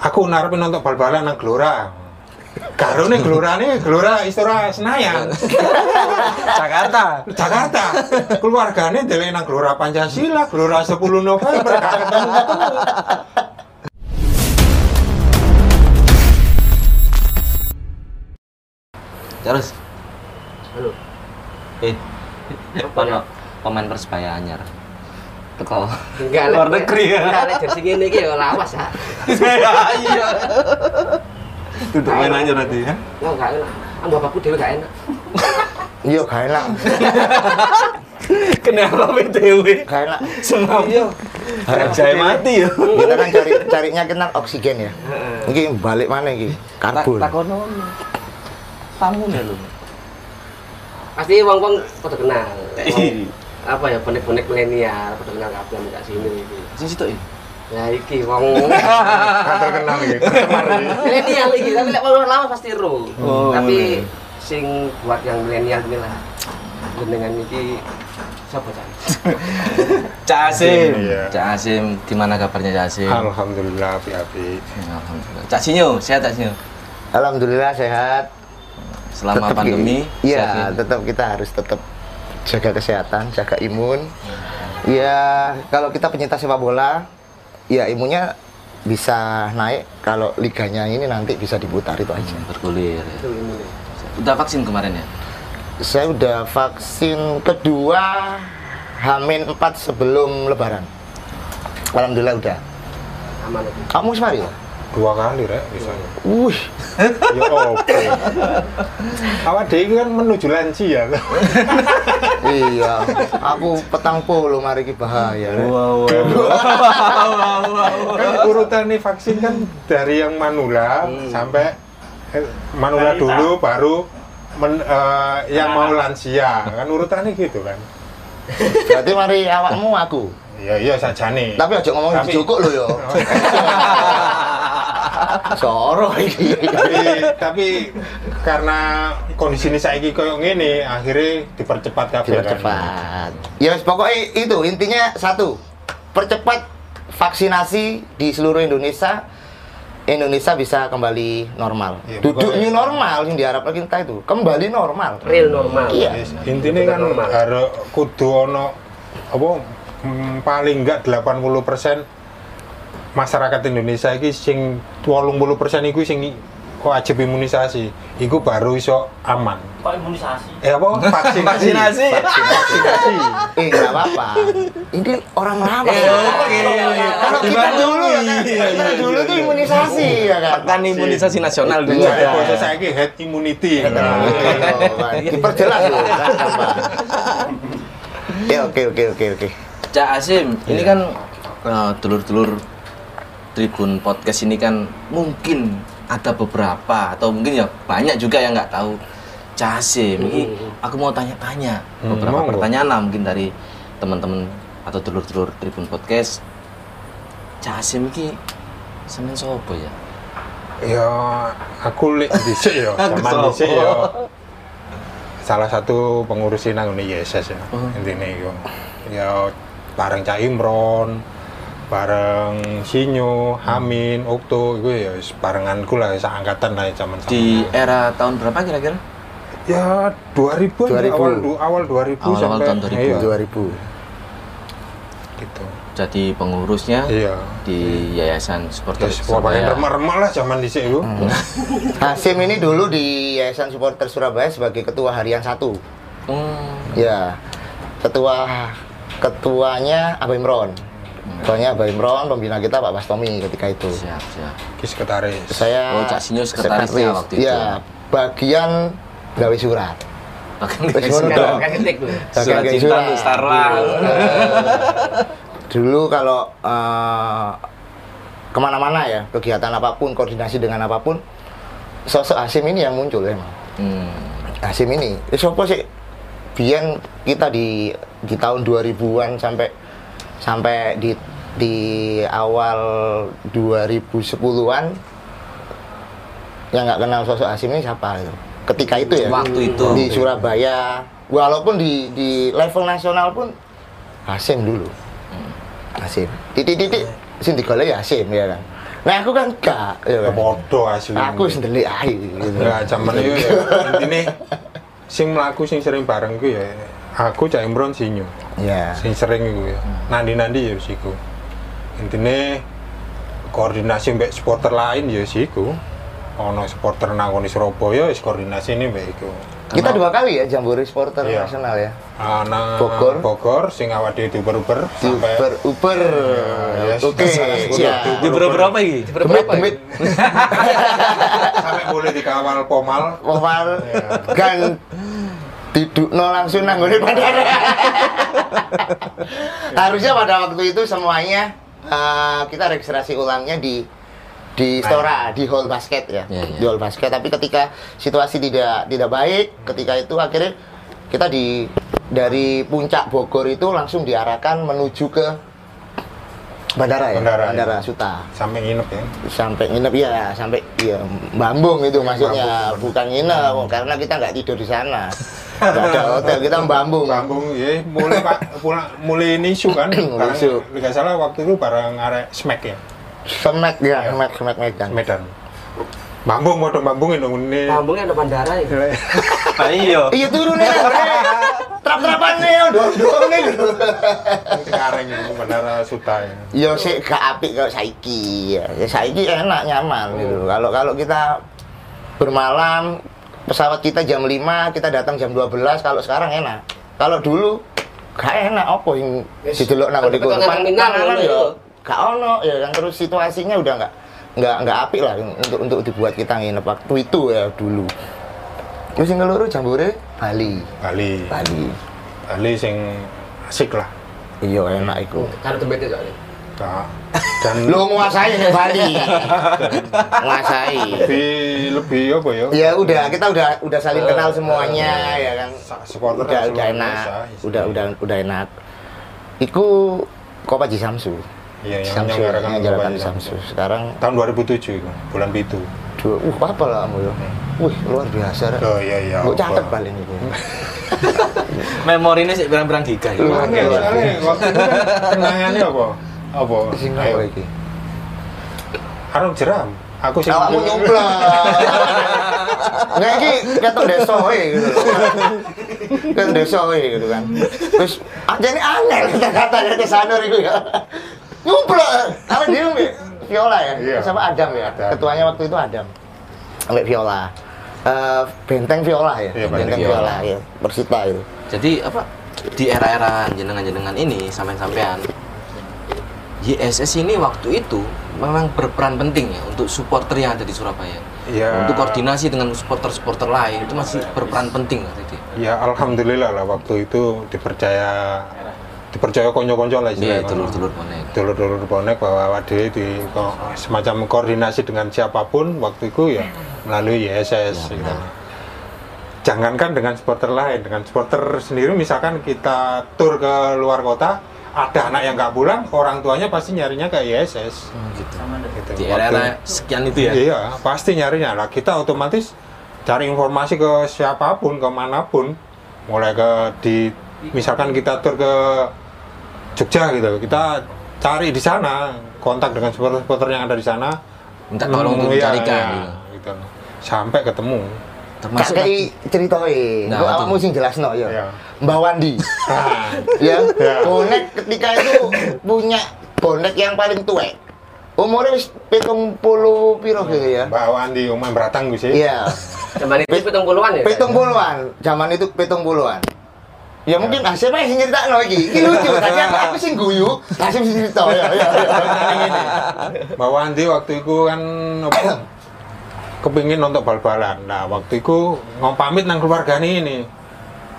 aku narepe nonton bal-balan nang Gelora. Karo nih Gelora nih Gelora Istora Senayan. Jakarta. Jakarta. Keluargane delek nang Gelora Pancasila, Gelora 10 November gak ketemu-ketemu. Terus Halo. eh ono pemain Persebaya anyar. Teko. Enggak Luar negeri ya. Enggak lek jersey ngene iki ya lawas ya. Iya. Duduk main anyar berarti ya. Enggak enggak enak. Am bapakku dhewe gak enak. Iya, gak enak. Kenapa BTW? Gak enak. Semua iya. Saya mati ya. Kita kan cari carinya kita oksigen ya. Ini balik mana ini? Karbon. Takono. Tamu nih lu. Pasti wong-wong pada kenal. Apa ya bonek-bonek milenial pada kenal kabeh ambek gak sini iki. Sing situ ya. Ya iki wong Gak terkenal iki. milenial iki tapi lek wong lama pasti ro. Oh, Tapi iya. sing buat yang milenial ini lah. Jenengan iki siapa cak? Cak Asim. Iya. Cak Asim, gimana kabarnya Cak Asim? Alhamdulillah api-api. Alhamdulillah. Cak Sinyo, sehat Cak Sinyo? Alhamdulillah sehat. Selama Tetap pandemi, Iya, ya? tetap kita harus tetap jaga kesehatan, jaga imun. Ya, kalau kita penyintas sepak bola, ya imunnya bisa naik kalau liganya ini nanti bisa diputar itu aja. bergulir. Itu ini. Udah vaksin kemarin ya? Saya udah vaksin kedua Hamin 4 sebelum lebaran. Alhamdulillah udah. Aman. Kamu semari ya? Dua kali rek misalnya. Wih, Ya oke. Awak dhewe kan menuju lansia. iya. Aku petang puluh mari ki bahaya. Rek. Wow, kan urutan nih vaksin kan dari yang manula sampai eh, manula dulu baru men- eh, yang mau lansia kan urutannya gitu kan Berarti mari awakmu aku. iya iya saja nih Tapi aja ngomong Tapi- di Joko lo yo. Soro iki. tapi, tapi karena kondisi ini saya koyo ngene akhirnya dipercepat kabeh kan Dipercepat. Ya wes, pokoknya itu intinya satu. Percepat vaksinasi di seluruh Indonesia. Indonesia bisa kembali normal. Iya, Duduk new normal yang diharapkan kita itu kembali normal. Real normal. Iya. Yes, intinya kan harus kudu ono apa mm, paling enggak 80% masyarakat Indonesia iki sing 80% iku sing wajib imunisasi. Iku baru iso aman. Kok imunisasi? Eh apa? Vaksinasi. Vaksinasi. Vaksinasi. Eh nggak apa-apa. Ini orang lama. Eh, oke. Kalau kita dulu ya kan, Iya, kita iya, dulu iya, tuh iya. imunisasi ya kan. Pekan imunisasi nasional dulu Iya. Saya iki head immunity. Oh, Diperjelas loh. Ya oke oke oke oke. Cak Asim, ini kan eh, dulur-dulur Tribun Podcast ini kan mungkin ada beberapa atau mungkin ya banyak juga yang nggak tahu Cak Asim. Ini aku mau tanya-tanya Hmm, beberapa monggo. pertanyaan lah mungkin dari teman-teman atau dulur-dulur Tribun Podcast. Cak Asim ini semen sopo ya? Ya aku lek dhisik ya, zaman dhisik ya. Salah satu pengurus nang ngene YSS ya. Oh. Intine yo. Ya bareng Cak Imron, bareng Sinyo, Hamin, Okto iku ya wis barenganku lah seangkatan lah zaman sama. Di era tahun berapa kira-kira? ya 2000 -an, 2000. awal du- awal 2000 Awal-awal sampai tahun 2000. iya, 2000. gitu. Jadi pengurusnya Iya. di Yayasan Supporter pokoknya Surabaya. remah-remah lah zaman dhisik iku. Hasim ini dulu di Yayasan Supporter Surabaya sebagai ketua harian satu. Hmm. Ya, ketua ketuanya Abah Imron. Ketuanya Abah Imron, pembina kita Pak Bastomi ketika itu. Siap, siap. Sekretaris. Saya Oh, Cak Sinyo sekretarisnya waktu itu. Ya, bagian gawe surat. Lho. Surat Bagian gawe cinta untuk Starlang. Dulu kalau eh, ke mana-mana ya, kegiatan apa pun, koordinasi dengan apa pun, sosok Hasim ini yang muncul emang. Hmm. Hasim ini, eh, siapa sih? Biyen kita di di tahun 2000-an sampai sampai di di awal 2010-an yang nggak kenal sosok Hasim ini siapa itu? Ketika itu ya. Waktu itu. di Surabaya, walaupun di di level nasional pun Hasim dulu. Hasim. Titik-titik sing digolek ya Hasim ya kan. Nah aku kan gak, ya kan. Podo asli. Aku ndelik ae gitu. Ya zaman itu ya intine sing mlaku sing sering bareng ku ya aku Cak Imron Sinyo. Ya. Sing sering iku ya. Nandi-nandi ya siku. Intine koordinasi mbek supporter lain ya siku. Ono supporter nang ngene Surabaya wis koordinasi ini mbek iku. Kita dua kali ya Jambore Supporter Iya. Nasional ya. Ana Bogor. Bogor sing awake dhewe uber-uber Di sampai Uber Uber. Ya, Oke. Di berapa berapa iki? Demit, demit. sampai boleh dikawal pomal. Pomal Iya. kan didukno langsung nang bandara. Harusnya pada waktu itu semuanya eh, kita registrasi ulangnya di di Stora, di hall basket ya, Iya, iya. di hall basket. Tapi ketika situasi tidak tidak baik, ketika itu akhirnya kita di dari puncak Bogor itu langsung diarahkan menuju ke bandara ya, Bandara, iya. Suta Sampai nginep ya. sampai nginep ya sampai ya Bambung itu maksudnya bukan nginep karena kita nggak tidur di sana nggak ada hotel kita Bambung Kampung ya mulai pak. Pulang mulai nisu kan. Mulai Karena isu. nggak salah waktu itu bareng arek smack ya? Semek ya semek semek Medan. Medan. Bambung mau bambungin dong ini. Kampungnya ada bandara ya. Ah iya. iya turun ya trap trapan nih dong dong nih. Kareng itu benar suta ya. Yo sih gak apik kalau saiki. Ya Ya, saiki enak nyaman gitu. Kalau kalau kita bermalam pesawat kita jam 5 kita datang jam 12 kalau sekarang enak. Kalau dulu gak enak apa yang Yes. didelok nang di panganan ya ya. gak ono ya kan terus situasinya udah nggak nggak nggak apik lah untuk untuk dibuat kita nginep waktu itu ya dulu. Terus yang keluru jambore Bali. Bali. Bali. Bali sing asik lah. Iya enak itu Karena tempat itu soalnya. Nah, dan lu nguasai nih Bali nguasai lebih lebih apa ya Ya udah, kita udah udah saling kenal semuanya ya kan. Supporter Udah kan udah enak. biasa. Udah udah udah enak. Iku Kopaji Samsu. iya yang Samsu menyelenggarakan Kopaji Samsu. Sekarang tahun 2007 itu bulan itu dua, uh apa lah kamu ya? Wih, luar biasa. Oh iya iya Gue catet paling itu. Memorinya sih berang-berang giga ya. Luar Iya, biasa. soalnya waktu itu kan kenangannya apa apa Sing ayo apa iki? Arung jeram aku sih Awakmu nyumplah. Nggak iki ketok desa we gitu. Ketok desa we gitu kan. Terus aja ini aneh kata-katanya ke sanur itu ya. Nyumplah. Apa dia? Viola ya? Iya. Sama Adam ya? Adam. Ketuanya waktu itu Adam. Sampai Viola. Eh, benteng Viola ya? Iya, benteng Benteng Viola ya. Persita itu. Jadi apa di era-era jenengan-jenengan ini sampean-sampean YSS ini waktu itu memang berperan penting ya untuk supporter yang ada di Surabaya. Iya. Untuk koordinasi dengan supporter-supporter lain itu masih berperan penting waktu itu. ya alhamdulillah lah waktu itu dipercaya dipercaya konco-konco lah Iya, istilahnya. telur-telur bonek. dulur-dulur bonek bahwa Wade di ko- semacam koordinasi dengan siapa pun waktu itu ya melalui YSS gitu. Jangankan dengan supporter lain, dengan supporter sendiri misalkan kita tur ke luar kota, ada anak yang nggak pulang, orang tuanya pasti nyarinya ke YSS. Gitu. Gitu. Di era-era sekian itu ya. Iya, pasti nyarinya lah. Kita otomatis cari informasi ke siapa pun, ke mana pun, mulai ke di misalkan kita tur ke Jogja gitu, kita cari di sana kontak dengan supporter-supporter yang ada di sana. Minta tolong untuk iya, dicarikan iya, gitu. Sampai ketemu. Termasuk kayak ceritoin, Nah, awakmu sing jelas no ya. Iya. Mbak Wandi. Nah, ya. Ya. bonek ketika itu punya bonek yang paling tua umurnya wis pitung puluh piro gitu ya. Mbak Wandi Umar Beratang gue sih. iya. Zaman itu pitung puluhan ya. pitung puluhan. Zaman itu pitung puluhan. Ya mungkin Hasim aja sing cerita no iki. Iki lucu. Tadi aku, aku sing guyu Hasim sing cerita ya ya ya. Mbak Wandi waktu itu kan kepingin nonton bal-balan. Nah waktu itu ngom pamit nang keluarga ini.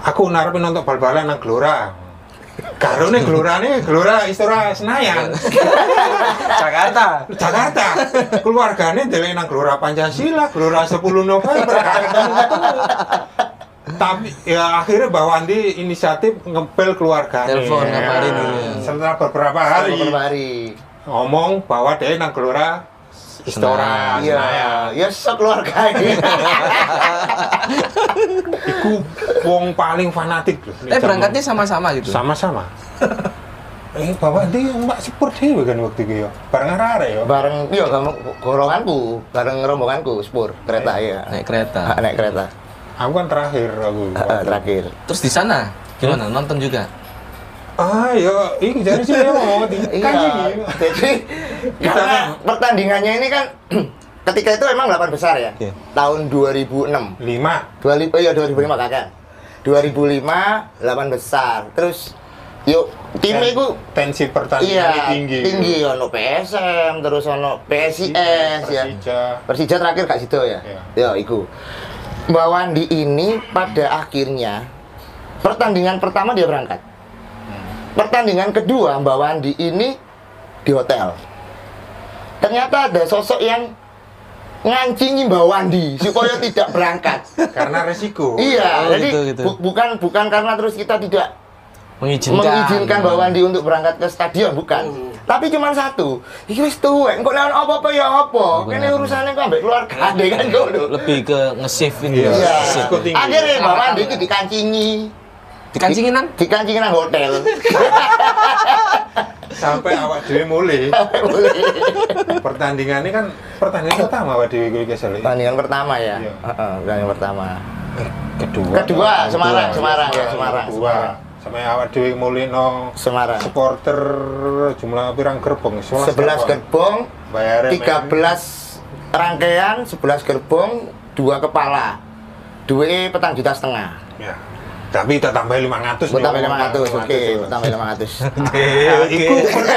Aku narapin nonton bal-balan nang Gelora. Karo nih Gelora nih Gelora Istora Senayan, Jakarta. Jakarta. Keluarganya deleng nang Gelora Pancasila, Gelora 10 November. ketemu-ketemu. Tapi ya akhirnya Mbak Wandi inisiatif ngepel keluarga. Telepon ngabarin dulu ya. Setelah beberapa hari beberapa hari ngomong bahwa dia nang Gelora Istora iya ya sekeluarga ini Iku wong paling fanatik loh. Eh berangkatnya sama-sama gitu. sama-sama. Eh, bapak di mbak sepur dewe kan waktu itu ya. Bareng arek ya. bareng iya kamu golonganku bareng rombonganku spur kereta ya naik kereta. Naik kereta Aku kan terakhir aku. Terakhir Terus di sana gimana? Nonton juga? Ah, ya, ini jadi sih mau di iya kan ini. jadi karena pertandingannya ini kan ketika itu emang 8 besar ya? Oke. tahun 2006 Lima. 2000 oh iya 2005 kakak 2005 8 besar. Terus yuk tim itu tensi pertandingan iya tinggi. tinggi. Ono PSM terus ono PSIS ya. Persija. Persija terakhir gak situ ya? Iya. ya iku. Mbak Wandi ini pada akhirnya pertandingan pertama dia berangkat. Pertandingan kedua Mbak Wandi ini di hotel ternyata ada sosok yang ngancingi Mbak Wandi supaya tidak berangkat Karena resiko. iya Oh, jadi gitu, gitu. bu- bukan bukan karena terus kita tidak Mengizinkan. mengizinkan Mbak Wandi untuk berangkat ke stadion bukan tapi cuma satu iki wis tuwek engko ono apa-apa ya apa kene urusannya kok ambek keluarga ade kan ngono Lebih ke nge-save ini. Iya. iya akhirnya Mbak Wandi iki dikancingi Dikancingin nang? dikancingi nang hotel Sampai awak dhewe mulai. Pertandingannya kan pertandingan pertama awak dhewe kuwi kesel. pertandingan pertama ya Iya. Heeh, pertandingan pertama Kedua. kedua Semarang Kedua. Semarang ya Semarang Kedua. Semarang Sampai awak dhewe mulai no Semarang supporter jumlah pirang gerbong 11 gerbong Bayarnya 13 rangkaian 11 gerbong dua kepala dua petang juta setengah Ya. Tapi tak tambah 500 Gue tambah nih, 500, oke, 500. gue tambah 500 Nah, iku per-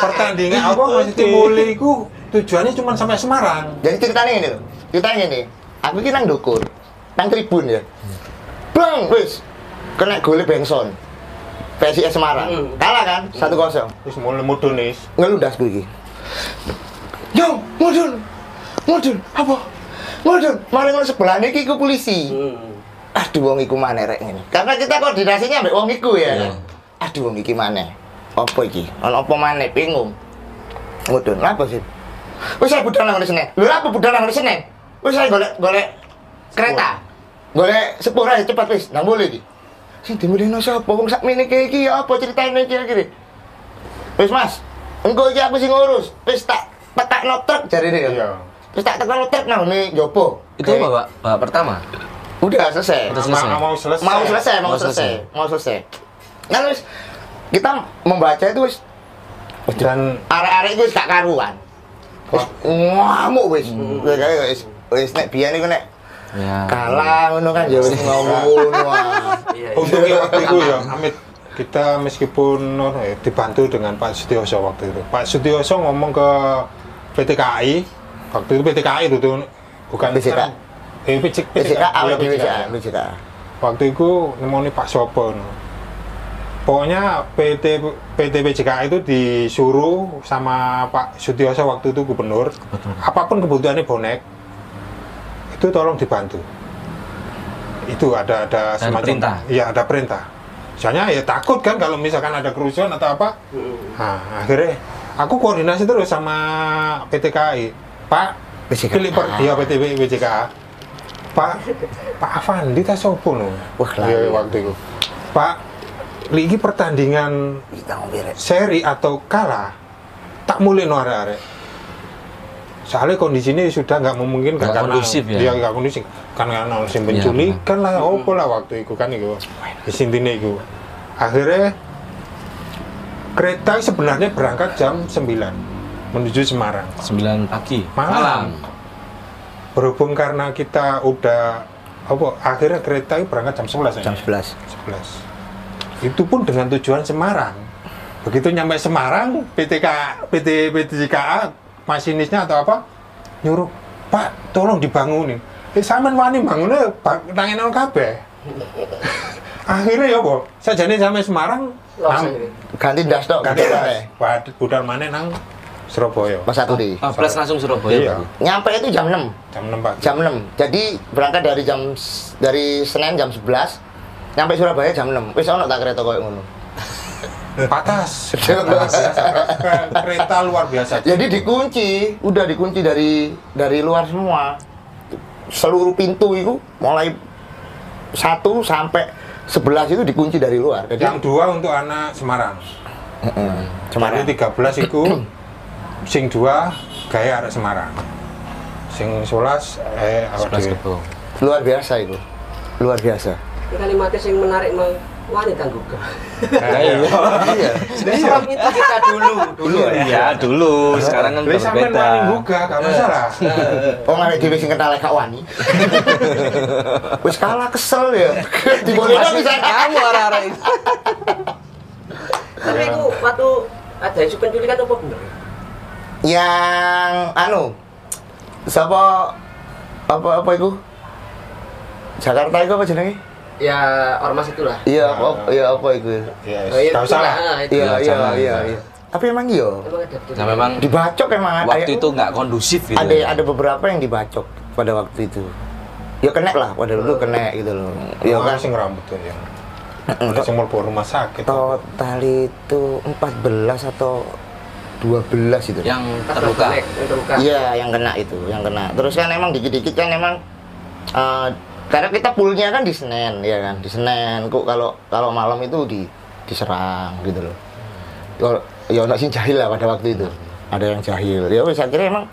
pertandingan apa? Maksudnya mulai iku tujuannya cuma sampai Semarang. Jadi ceritanya ini loh, ceritanya ini Aku ini nang dukur, nang tribun ya. Bang, wis. Kena gole Benson PSIS Semarang, Hmm. kalah kan, 1-0 Terus mulai mudun nih. Ngeludas gue iki. Yo, mudun. Mudun, apa? Mudun, mari ngono sebelah niki ku polisi. Hmm. Aduh wong iku maneh rek ngene. Karena kita koordinasinya ambek wong iku ya. Iya. Aduh wong iki maneh. Apa iki? Ono apa maneh bingung. Mudun, apa sih? Wis saya budal nang Senen. Lho apa budal nang Senen? Wis saya golek golek kereta. Golek sepur aja cepat wis, nang boleh iki. Sing dimulihno sapa? Wong sakmene iki iki ya apa ceritane iki akhire? Wis Mas, engko iki aku sing ngurus. Wis tak petakno truk jarine ya. Iya. Wis tak tekno truk nang ngene jopo. Itu Oke. bapak, bapak pertama. Udah selesai. Udah selesai. Ma- Mau selesai. mau selesai mau Mau selesai selesai. mau selesai kan wis kita membaca itu wis Dan arek-arek itu wis gak karuan wis ngamuk wis Wis kayak wis wis nek biyen iku nek Ya. kalah ngono kan ya wis ngomong wah Iya, iya. untungnya waktu itu ya Amit kita meskipun ya, dibantu dengan Pak Sutioso waktu itu. Pak Sutioso ngomong ke PT KAI waktu itu PT KAI itu tuh bukan PCK. Eh, PCK. ya PCK waktu itu nemoni Pak Sopo no. pokoknya PT PT PJK itu disuruh sama Pak Sutioso waktu itu gubernur apa pun kebutuhannya bonek itu tolong dibantu itu ada ada Ada perintah? iya ada perintah soalnya ya takut kan kalau misalkan ada kerusuhan atau apa Hmm. nah akhirnya aku koordinasi terus sama PT KAI Pak PJK. pilih per, iya PT PJK Pak Pak Avandi ta sopo no Wah, Iya, iya. waktu itu. Pak lagi pertandingan seri atau kalah tak mulai no arek-arek. Soalnya kondisinya sudah nggak memungkinkan Nggak karena kondusif ya? Iya, nggak kondusif. Kan karena musim Iya, penculikan lah opo lah waktu itu kan itu. Di sini itu. Akhirnya kereta sebenarnya berangkat jam 9 menuju Semarang. 9 pagi. Malam. Berhubung karena kita udah apa akhirnya kereta itu berangkat jam 11 jam ya? 11 11 itu pun dengan tujuan Semarang. Begitu nyampe Semarang PTK PT PTJKA masinisnya atau apa nyuruh Pak tolong dibangunin. Eh sampean wani bangunnya bang, nangin nang kabeh. Akhirnya ya boh saya jadi sampai Semarang ganti das tok. Ganti das. Budal mana nang Surabaya. Pas satu di Ah, plus langsung Surabaya. Iya. nyampe itu jam 6 jam 6 pagi jam 6 jadi berangkat dari jam dari Senin jam 11 nyampe Surabaya jam 6 wis ono tak kereta koyo ngono? Patas. Kereta luar biasa. Jadi dikunci udah dikunci dari dari luar semua. Seluruh pintu itu mulai satu sampai 11 itu dikunci dari luar. Jadi yang dua untuk anak Semarang. Heeh. Semarang. Jadi 13 itu sing dua gaya arek Semarang. Sing 11 eh awak Sebelas dhewe. Luar biasa itu. Luar biasa. Kalimatnya yang menarik mau wanita juga. Eh, Iya. Sebab itu kita dulu, dulu ya. Iya dulu, sekarang kan Lah sampean berbeda. wani buka, gak masalah. Oh, awake dhewe sing kenal Kak Wani. Wis kalah kesel ya. Diboleh bisa kamu arah-arah itu. Tapi itu waktu ada isu penculikan apa bener? Yang anu siapa apa apa itu Jakarta itu apa jenenge Ya ormas itulah. iya apa iya apa itu Ya, Oh, iya, itulah. salah. Ah, itu. iya iya zaman. iya iya tapi emang iya ada. Nah memang dibacok emang ada waktu itu nggak kondusif gitu. ada ada beberapa yang dibacok pada waktu itu ya kena lah pada itu kena gitu loh ya Orang kan sing rambut tuh yang. Sing mlebu rumah sakit. total itu 14 atau 12 itu yang terluka. Iya, yang kena itu, yang kena. Terus kan emang dikit-dikit kan emang eh, karena kita poolnya kan di Senen, ya kan, di Senen. Kok kalau kalau malam itu di diserang gitu loh. Kalau ya ono sing jahil lah pada waktu itu. Ada yang jahil. Ya wis akhirnya emang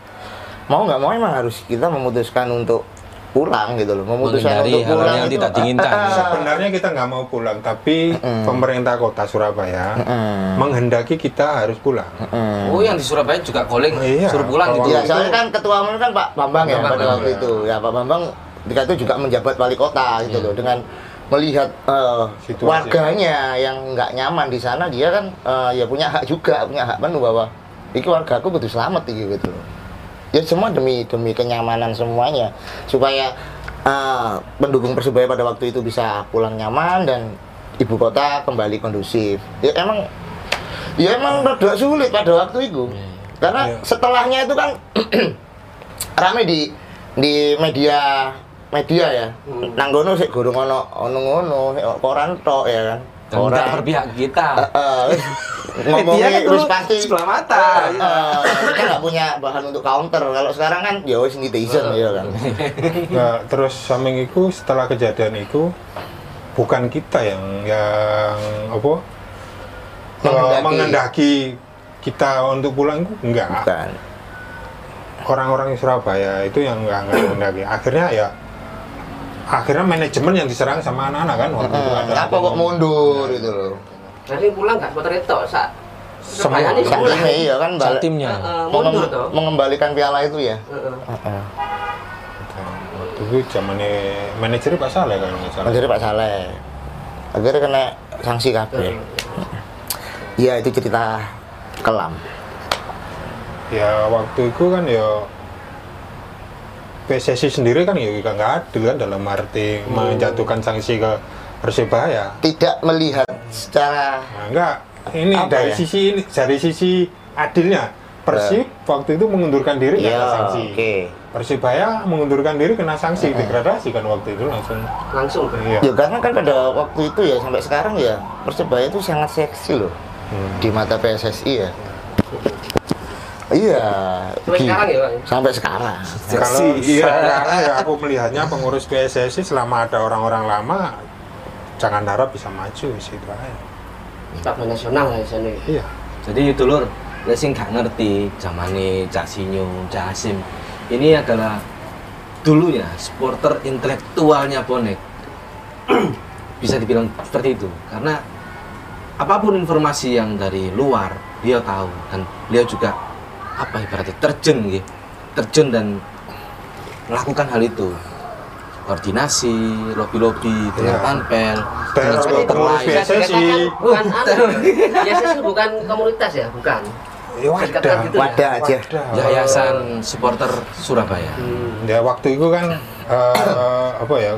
mau nggak mau emang harus kita memutuskan untuk pulang gitu loh. Memutuskan Menghindari untuk pulang yang itu, tidak diinginkan. ah, ah, Sebenarnya kita nggak mau pulang, tapi pemerintah kota Surabaya Mm. menghendaki kita harus pulang. mm. Oh yang di Surabaya juga calling Iya, suruh pulang gitu. Ya, soalnya kan ketua umum kan Pak Bambang ya Bambang, pada Bambang, waktu ya. itu. Ya Pak Bambang ketika itu juga menjabat wali kota gitu loh dengan melihat eh, Situasi. warganya yang nggak nyaman di sana dia kan eh, ya punya hak juga punya hak penuh bahwa ini warga aku butuh selamat iki," gitu loh. Ya semua demi demi kenyamanan semuanya supaya eh, pendukung persebaya pada waktu itu bisa pulang nyaman dan ibu kota kembali kondusif. Ya emang ya emang rada sulit pada waktu itu. Karena Iya. setelahnya itu kan rame di di media media ya. Hmm. Nanggono sih gurung ono ono ngono, koran tok ya kan. Dan tidak berpihak kita. Heeh, wis Media kan ngomongnya wis pasti sebelah mata. Kita nggak punya bahan untuk counter. Kalau sekarang kan ya wis netizen ya kan. Nah, terus samping itu setelah kejadian itu bukan kita yang yang apa eh, menghendaki kita untuk pulang itu enggak Bukan. orang-orang di Surabaya itu yang enggak enggak menghendaki akhirnya ya akhirnya manajemen yang diserang sama anak-anak kan waktu itu Heeh, ada apa kok mundur gitu loh. Jadi pulang nggak supporter itu sak. Semua. Timnya iya kan balik- timnya. Heeh, mundur mengem- toh. mengembalikan piala itu ya. Heeh. Heeh. waktu itu zamannya manajer Pak Saleh salah Jadi Pak Saleh akhirnya kena sanksi kabeh. Iya itu cerita kelam. ya waktu itu kan ya PSSI sendiri kan ya juga nggak adil kan dalam arti menjatuhkan sanksi ke Persebaya Tidak melihat secara Nah, enggak. Ini Apa dari ya? sisi ini dari sisi adilnya. Persib waktu itu mengundurkan diri kena sanksi. oke. Persibaya mengundurkan diri kena sanksi degradasi kan waktu itu langsung. Langsung. Iya. Ya karena kan pada waktu itu ya sampai sekarang ya Persebaya itu sangat seksi loh Hmm. di mata PSSI ya. Iya. Sampai sekarang ya, Bang? Sampai sekarang. Kalau iya. sekarang ya aku melihatnya pengurus PSSI selama ada orang-orang lama jangan harap bisa maju situ aja. Sepak bola nasional lah di sana. Iya. Jadi itu lur, lek sing gak ngerti zamane Cak Sinyo, Cak Asim. Ini adalah dulu ya supporter intelektualnya bonek. Bisa dibilang seperti itu karena apa pun informasi yang dari luar beliau tahu dan beliau juga apa ibaratnya terjun gitu. Terjun dan melakukan hal itu. Koordinasi, lobi-lobi dengan Iya. panpel, dengan supporter lain. Dikatakan bukan. PSSI bukan komunitas ya, bukan. Ya wadah. Gitu ya? Wadah aja. Wadah. Yayasan supporter Surabaya. Hmm. Ya waktu itu kan eh, apa ya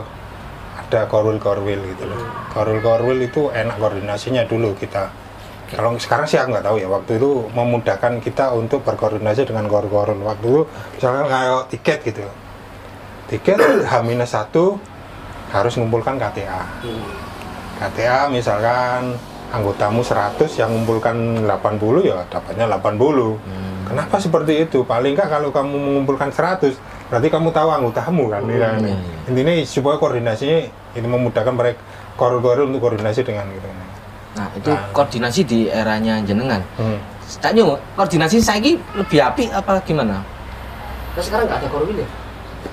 ada korwil korwil gitu loh. Korwil korwil itu enak koordinasinya dulu kita. Kalau sekarang sih aku nggak tahu ya. Waktu itu memudahkan kita untuk berkoordinasi dengan korwil. Waktu itu misalkan kayak tiket gitu. Tiket H-1 harus mengumpulkan KTA. Hmm. KTA misalkan anggotamu 100 yang mengumpulkan 80 ya dapatnya 80. Kenapa seperti itu? Paling nggak kalau kamu mengumpulkan 100 berarti kamu tahu anggotamu kan. ya kan? iya, Intinya supaya koordinasinya ini memudahkan mereka korul-korul untuk koordinasi dengan gitu. Nah, itu koordinasi di eranya jenengan. Hmm. Tak nyung, koordinasi saya lebih api apa gimana? Nah sekarang nggak ada korwil ya?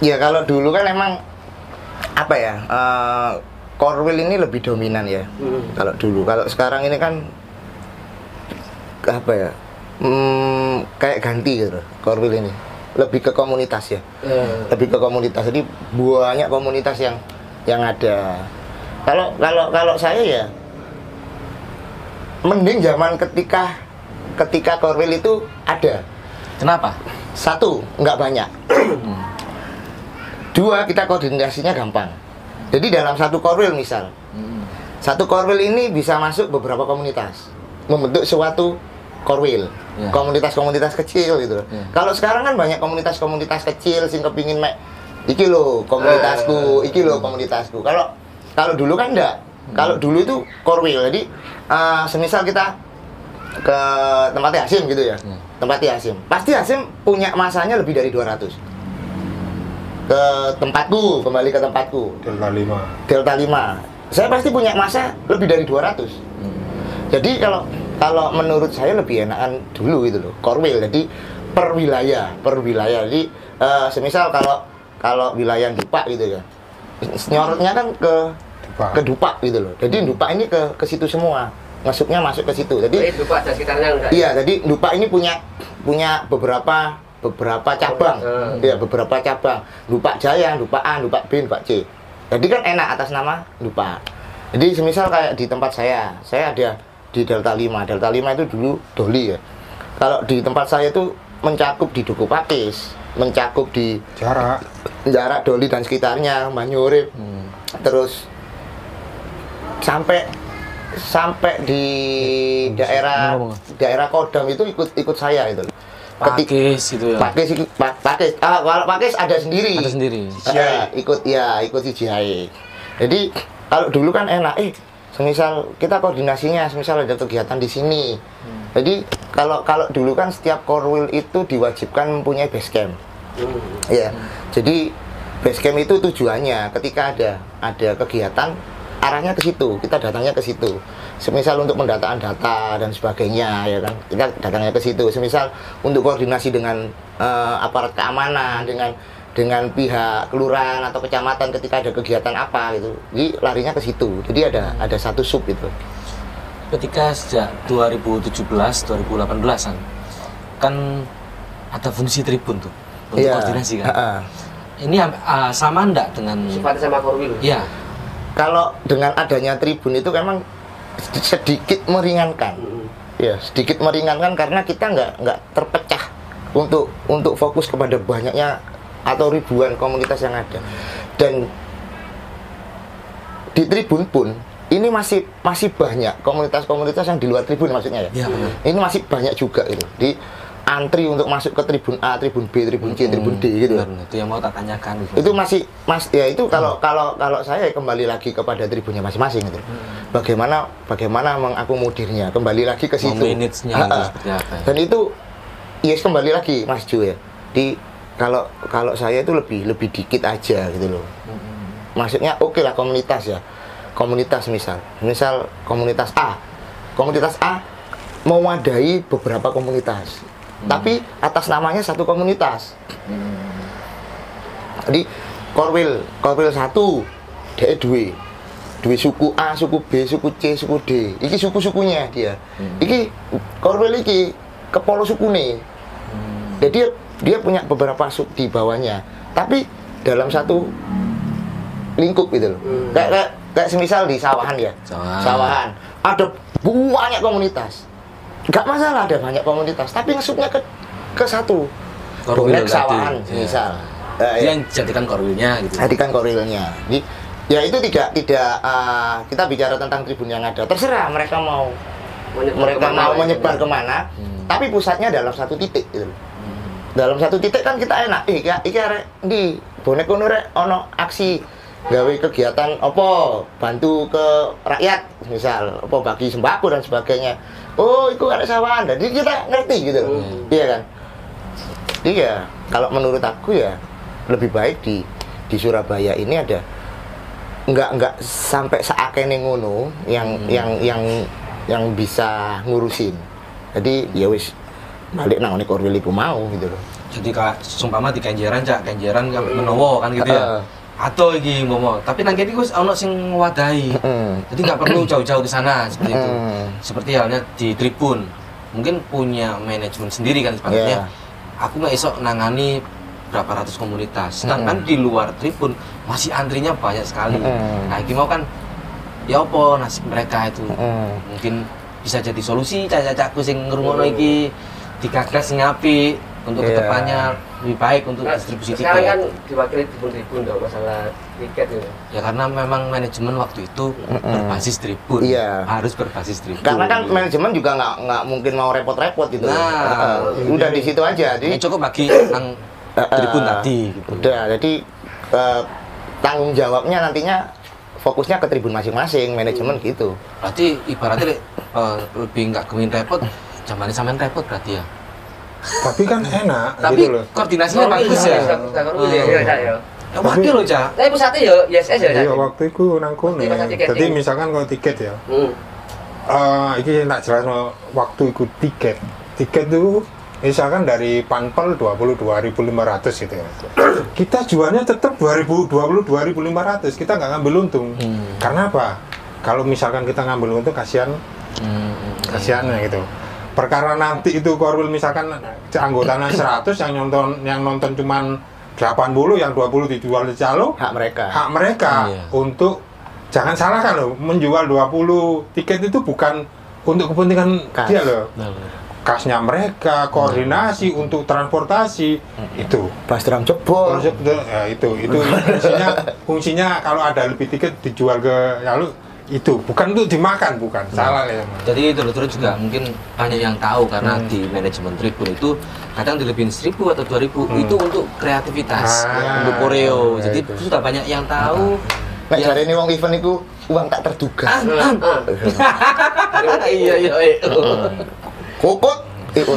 Ya kalau dulu kan emang apa ya? eh, Korwil ini lebih dominan ya. Hmm. Kalau dulu, kalau sekarang ini kan apa ya? Hmm, kayak ganti gitu. Korwil ini lebih ke komunitas ya. Eh, Lebih ke komunitas. Jadi banyak komunitas yang yang ada. Kalau kalau kalau saya ya mending zaman ketika ketika Korwil itu ada. Kenapa? Satu, nggak banyak. Dua, kita koordinasinya gampang. Jadi dalam satu korwil misal, Hmm. satu korwil ini bisa masuk beberapa komunitas, membentuk suatu korwil, Ya. komunitas-komunitas kecil gitu. Ya. Kalau sekarang kan banyak komunitas-komunitas kecil sing kepingin mek, iki lo komunitasku, iki lo komunitasku. Kalau kalau dulu kan enggak. Kalau dulu itu korwil, jadi eh, semisal kita ke tempat Hasim gitu ya, Ya. tempat Hasim, pasti Hasim punya masanya lebih dari 200 ke tempatku, kembali ke tempatku, Delta 5. Delta 5 saya pasti punya masa lebih dari 200 jadi kalau kalau menurut saya lebih enakan dulu gitu loh korwil jadi per wilayah per wilayah. Jadi eh, semisal kalau kalau wilayah Dupak gitu ya nyorotnya kan ke Dupak. ke Dupak gitu loh jadi Dupak ini ke ke situ semua masuknya masuk ke situ jadi itu Pak dan sekitarnya enggak. Iya, jadi Dupa ini punya punya beberapa beberapa cabang. Hmm. Iya, beberapa cabang. Dupa Jaya, Dupa A, Dupa B, Dupa C. Jadi kan enak atas nama Dupa. Jadi semisal kayak di tempat saya, saya ada di Delta 5. Delta 5 itu dulu Doli ya. Kalau di tempat saya itu mencakup di Duku Pakis, mencakup di Jarak. jarak Doli dan sekitarnya, Manyurip, terus sampai sampai di daerah ngomong. daerah Kodam itu ikut ikut saya itu. Pakis itu ya. Pakis, pakis, ah, kalau pakis ada sendiri. Ada sendiri. Eh, ikut ya, ikut si CIAE. Jadi kalau dulu kan enak, eh, semisal kita koordinasinya, semisal ada kegiatan di sini. Hmm. Jadi kalau kalau dulu kan setiap korwil itu diwajibkan mempunyai base camp. Hmm. Ya, jadi base camp itu tujuannya ketika ada ada kegiatan arahnya ke situ, kita datangnya ke situ. Semisal untuk pendataan data dan sebagainya, ya kan, kita datangnya ke situ. Semisal untuk koordinasi dengan eh, aparat keamanan, dengan dengan pihak kelurahan atau kecamatan ketika ada kegiatan apa gitu, jadi larinya ke situ. Jadi ada ada satu sub itu. Ketika sejak 2017 2018an kan ada fungsi tribun tuh untuk Iya, koordinasi kan. ha-ha. Ini ah, sama enggak dengan Sifatnya sama korwil. ya Kalau dengan adanya tribun itu memang sedikit meringankan. Hmm. ya sedikit meringankan karena kita nggak nggak terpecah untuk untuk fokus kepada banyaknya atau ribuan komunitas yang ada dan di tribun pun ini masih masih banyak komunitas-komunitas yang di luar tribun maksudnya ya benar. ini masih banyak juga itu di antri untuk masuk ke tribun A, tribun B, tribun C, tribun D gitu Benar, benar. itu yang mau tak tanyakan gitu. itu masih mas ya itu kalau kalau kalau saya kembali lagi kepada tribunnya masing-masing gitu. Bagaimana bagaimana mengakomodirnya kembali lagi ke situ. Seperti apa ya? Dan itu ya kembali lagi Mas Jo ya. Di kalau kalau saya itu lebih lebih dikit aja gitu loh. Maksudnya oke lah komunitas ya. Komunitas misal, misal komunitas A. Komunitas A mewadahi beberapa komunitas. Tapi atas namanya satu komunitas. Jadi korwil, korwil satu, dia dua, dua suku A, suku B, suku C, suku D. Iki suku-sukunya dia. Iki korwil iki kepolo suku nih. Jadi dia, dia punya beberapa sub di bawahnya. Tapi dalam satu lingkup gitu loh. Hmm. Kayak, kayak kayak semisal di sawahan ya. Sawahan. Sawahan. Ada banyak komunitas. Gak masalah ada banyak komunitas, tapi ngesupnya ke ke satu. Korwil Bonek tadi. sawahan Iya. misal. Eh, Dia ya yang jadikan korwilnya gitu. jadikan korilnya. Jadi ya itu tidak tidak uh, kita bicara tentang tribun yang ada. Terserah mereka mau Menyebar mereka ke mana, mau menyebar ke mana, Hmm. tapi pusatnya dalam satu titik gitu. loh. Dalam satu titik kan kita enak. Iki iki arek di bonek kono rek ono aksi gawe kegiatan opo bantu ke rakyat misal opo bagi sembako dan sebagainya oh itu ada sawan jadi kita ngerti gitu loh Hmm. iya kan jadi ya kalau menurut aku ya lebih baik di di Surabaya ini ada nggak nggak sampai seakene ngono yang yang yang yang bisa ngurusin. Jadi ya wis balik nang iku mau gitu loh. Jadi kayak sumpama di Kenjeran cak, Kenjeran kan menowo kan gitu ya. Atau iki momo, tapi nang kene wis ono sing ngwadahi. Jadi nggak perlu jauh-jauh ke sana seperti itu. Seperti halnya di Tribun, mungkin punya manajemen sendiri kan sebenarnya. Iya. Aku nggak esok nangani berapa ratus komunitas. Sedangkan di luar Tribun masih antrinya banyak sekali. Hmm. Nah, iki mau kan ya apa nasib mereka itu. Heeh. Mungkin bisa jadi solusi caca-cacaku sing ngrungokno iki digagas sing apik untuk Iya. ke depannya lebih baik untuk Nah, distribusi sekarang tiket. kan diwakili tribun-tribun dong masalah tiket gitu. Ya karena memang manajemen waktu itu berbasis tribun. Iya. Harus berbasis tribun. Karena kan manajemen juga nggak nggak mungkin mau repot-repot gitu. Nah, Heeh. udah di situ aja. Jadi cukup bagi nang tribun Eh, tadi gitu. Udah, jadi eh, tanggung jawabnya nantinya fokusnya ke tribun masing-masing, manajemen gitu. Berarti ibaratnya eh, lebih nggak kewin repot, zamannya sampean repot berarti ya. Tapi kan enak Tapi gitu loh. koordinasinya bagus ya. Iya, iya, iya. Ya wakil loh, Cak. Tapi pusatnya ya yes yes ya. Iya waktu itu nang. Waktu pas tiketing. Jadi misalkan kalau tiket ya, Hmm. eh iki tak jelas waktu ikut tiket. Tiket itu misalkan dari Panpel 22.500 gitu ya. Kita jualnya tetap 2000 22.500. Kita nggak ngambil untung. Hmm. Karena apa? Kalau misalkan kita ngambil untung kasihan Hmm. kasihannya gitu. Perkara nanti itu korwil misalkan anggotanya 100 yang nonton yang nonton cuman 80 yang 20 dijual di calo Hak mereka. hak mereka Iya. untuk jangan salahkan loh menjual 20 tiket itu bukan untuk kepentingan Kas. dia loh Nah, kasnya mereka koordinasi untuk transportasi itu Pas jebol. Konsep itu- ya, itu itu fungsinya fungsinya kalau ada lebih tiket dijual ke lalu itu bukan untuk dimakan bukan salah ya Jadi dulu-dulu juga mungkin banyak yang tahu karena Hmm. di manajemen tribun itu kadang dilebihin 1000 atau 2000 itu untuk kreativitas, Ah, untuk koreo. ya Jadi itu. sudah banyak yang tahu. Nek Ya. ini wong event iku uang tak terduga. Ah, iya iya. iya. Kokot. Iku.